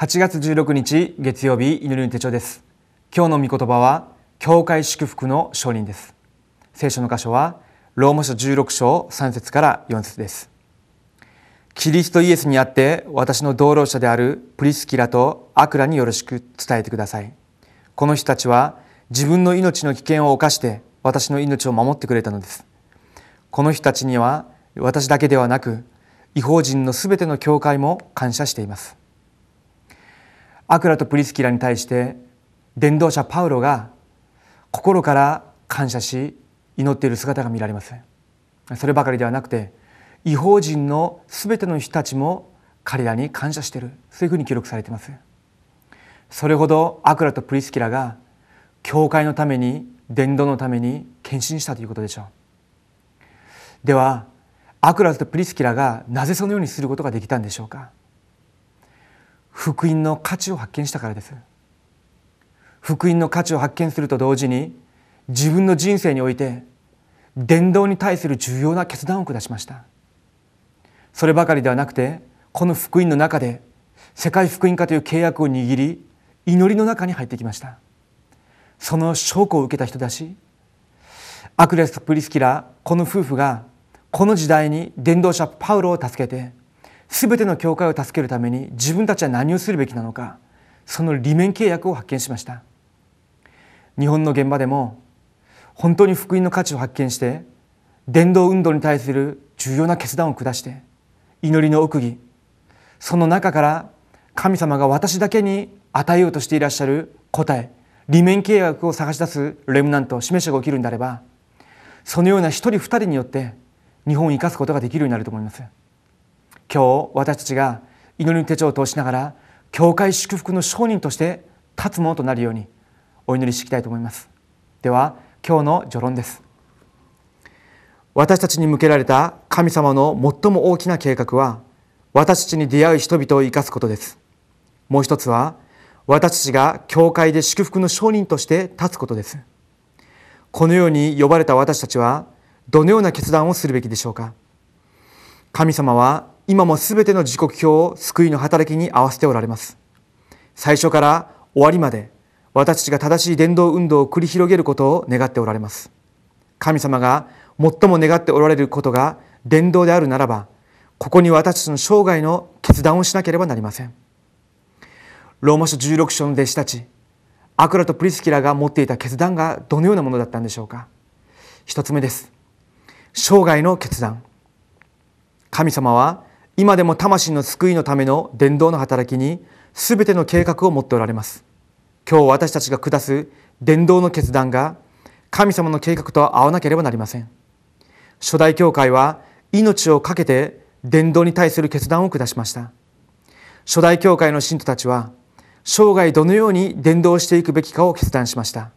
8月16日月曜日祈りの手帳です。今日の御言葉は教会祝福の承認です。聖書の箇所はローマ書16章3節から4節です。キリストイエスにあって私の同労者であるプリスキラとアクラによろしく伝えてください。この人たちは自分の命の危険を冒して私の命を守ってくれたのです。この人たちには私だけではなく違法人のすべての教会も感謝しています。アクラとプリスキラに対して伝道者パウロが心から感謝し祈っている姿が見られます。そればかりではなくて違法人のすべての人たちも彼らに感謝している。そういうふうに記録されています。それほどアクラとプリスキラが教会のために伝道のために献身したということでしょう。ではアクラとプリスキラがなぜそのようにすることができたんでしょうか。福音の価値を発見したからです。福音の価値を発見すると同時に自分の人生において伝道に対する重要な決断を下しました。そればかりではなくてこの福音の中で世界福音化という契約を握り祈りの中に入ってきました。その証拠を受けた人だしアクレスとプリスキラこの夫婦がこの時代に伝道者パウロを助けて全ての教会を助けるために自分たちは何をするべきなのかその利面契約を発見しました。日本の現場でも本当に福音の価値を発見して伝道運動に対する重要な決断を下して祈りの奥義その中から神様が私だけに与えようとしていらっしゃる答え利面契約を探し出すレムナント示しが起きるんであればそのような一人二人によって日本を生かすことができるようになると思います。今日私たちが祈りの手帳を通しながら教会祝福の商人として立つものとなるようにお祈りしていきたいと思います。では今日の序論です。私たちに向けられた神様の最も大きな計画は私たちに出会う人々を生かすことです。もう一つは私たちが教会で祝福の商人として立つことです。このように呼ばれた私たちはどのような決断をするべきでしょうか。神様は今もすべての時刻表を救いの働きに合わせておられます。最初から終わりまで私たちが正しい伝道運動を繰り広げることを願っておられます。神様が最も願っておられることが伝道であるならば、ここに私たちの生涯の決断をしなければなりません。ローマ書16章の弟子たち、アクラとプリスキラが持っていた決断がどのようなものだったんでしょうか。一つ目です。生涯の決断。神様は今でも魂の救いのための伝道の働きに全ての計画を持っておられます。今日私たちが下す伝道の決断が神様の計画と合わなければなりません。初代教会は命を懸けて伝道に対する決断を下しました。初代教会の信徒たちは生涯どのように伝道していくべきかを決断しました。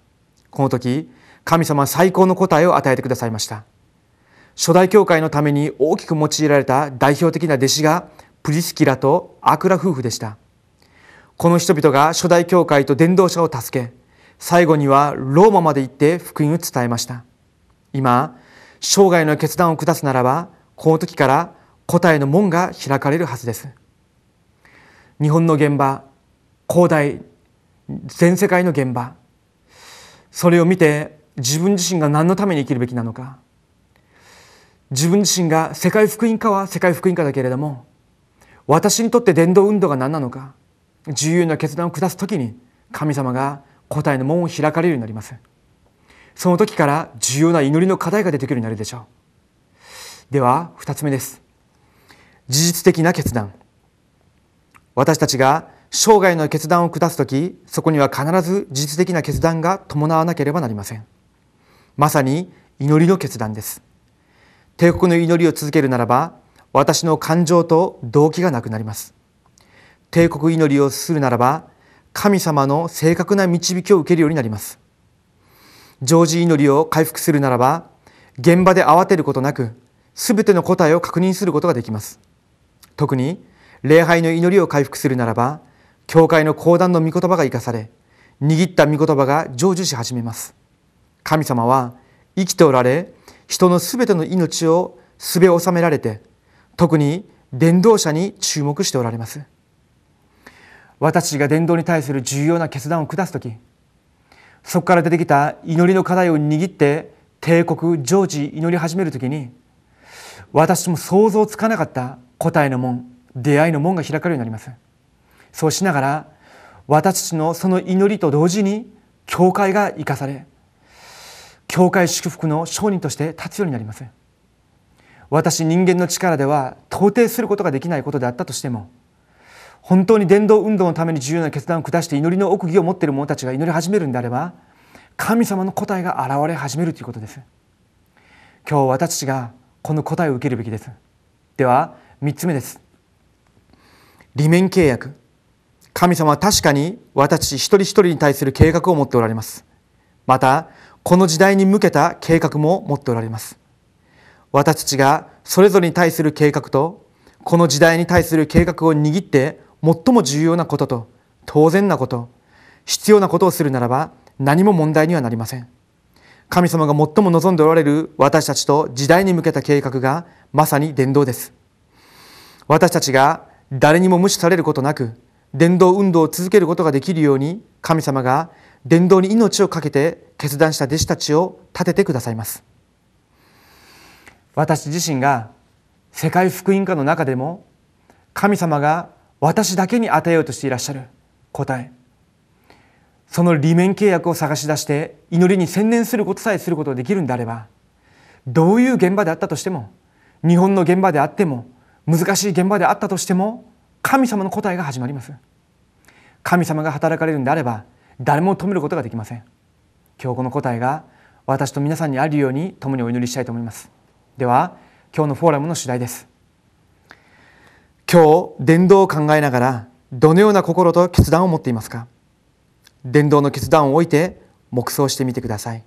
この時神様は最高の答えを与えてくださいました。初代教会のために大きく用いられた代表的な弟子がプリスキラとアクラ夫婦でした。この人々が初代教会と伝道者を助け最後にはローマまで行って福音を伝えました。今生涯の決断を下すならばこの時から答えの門が開かれるはずです。日本の現場広大全世界の現場それを見て自分自身が何のために生きるべきなのか自分自身が世界福音化は世界福音化だけれども私にとって伝道運動が何なのか重要な決断を下す時に神様が答えの門を開かれるようになります。その時から重要な祈りの課題が出てくるようになるでしょう。では2つ目です。事実的な決断。私たちが生涯の決断を下す時そこには必ず事実的な決断が伴わなければなりません。まさに祈りの決断です。帝国の祈りを続けるならば私の感情と動機がなくなります。帝国祈りをするならば神様の正確な導きを受けるようになります。常時祈りを回復するならば現場で慌てることなく全ての答えを確認することができます。特に礼拝の祈りを回復するならば教会の講談の御言葉が生かされ握った御言葉が成就し始めます。神様は生きておられ人のすべての命をすべ収められて特に伝道者に注目しておられます。私が伝道に対する重要な決断を下す時そこから出てきた祈りの課題を握って帝国常時祈り始める時に私も想像つかなかった答えの門出会いの門が開かれるようになります。そうしながら私たちのその祈りと同時に教会が生かされ教会祝福の商人として立つようになります私人間の力では到底することができないことであったとしても本当に伝道運動のために重要な決断を下して祈りの奥義を持っている者たちが祈り始めるんであれば神様の答えが現れ始めるということです。今日私たちがこの答えを受けるべきです。では3つ目です。利面契約。神様は確かに私一人一人に対する計画を持っておられます。またこの時代に向けた計画も持っておられます。私たちがそれぞれに対する計画とこの時代に対する計画を握って最も重要なことと当然なこと必要なことをするならば何も問題にはなりません。神様が最も望んでおられる私たちと時代に向けた計画がまさに伝道です。私たちが誰にも無視されることなく伝道運動を続けることができるように神様が伝道に命を懸けて決断した弟子たちを立ててくださいます。私自身が世界福音化の中でも神様が私だけに与えようとしていらっしゃる答え。その利面契約を探し出して祈りに専念することさえすることができるんであればどういう現場であったとしても日本の現場であっても難しい現場であったとしても神様の答えが始まります。神様が働かれるんであれば誰も止めることができません。今日この答えが私と皆さんにあるように共にお祈りしたいと思います。では今日のフォーラムの主題です。今日伝道を考えながらどのような心と決断を持っていますか？伝道の決断を置いて黙想してみてください。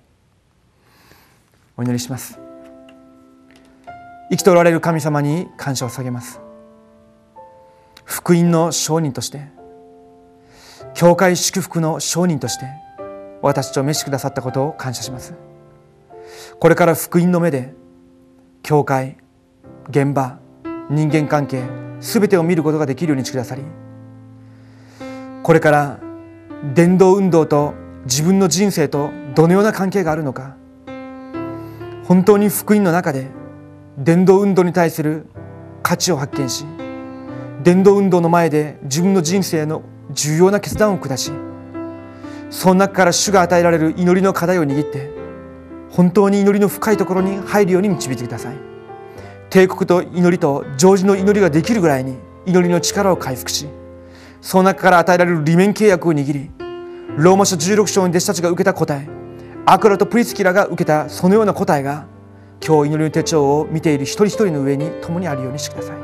お祈りします。生きておられる神様に感謝を下げます。福音の証人として教会祝福の証人として私たちを召しくださったことを感謝します。これから福音の目で教会現場人間関係全てを見ることができるようにしてくださりこれから伝道運動と自分の人生とどのような関係があるのか本当に福音の中で伝道運動に対する価値を発見し伝道運動の前で自分の人生の重要な決断を下しその中から主が与えられる祈りの課題を握って本当に祈りの深いところに入るように導いてください。帝国と祈りと常時の祈りができるぐらいに祈りの力を回復しその中から与えられる利面契約を握りローマ書16章に弟子たちが受けた答えアクラとプリスキラが受けたそのような答えが今日祈りの手帳を見ている一人一人の上に共にあるようにしてください。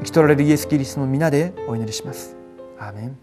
生き取られるイエス・キリストの皆でお祈りします。アーメン。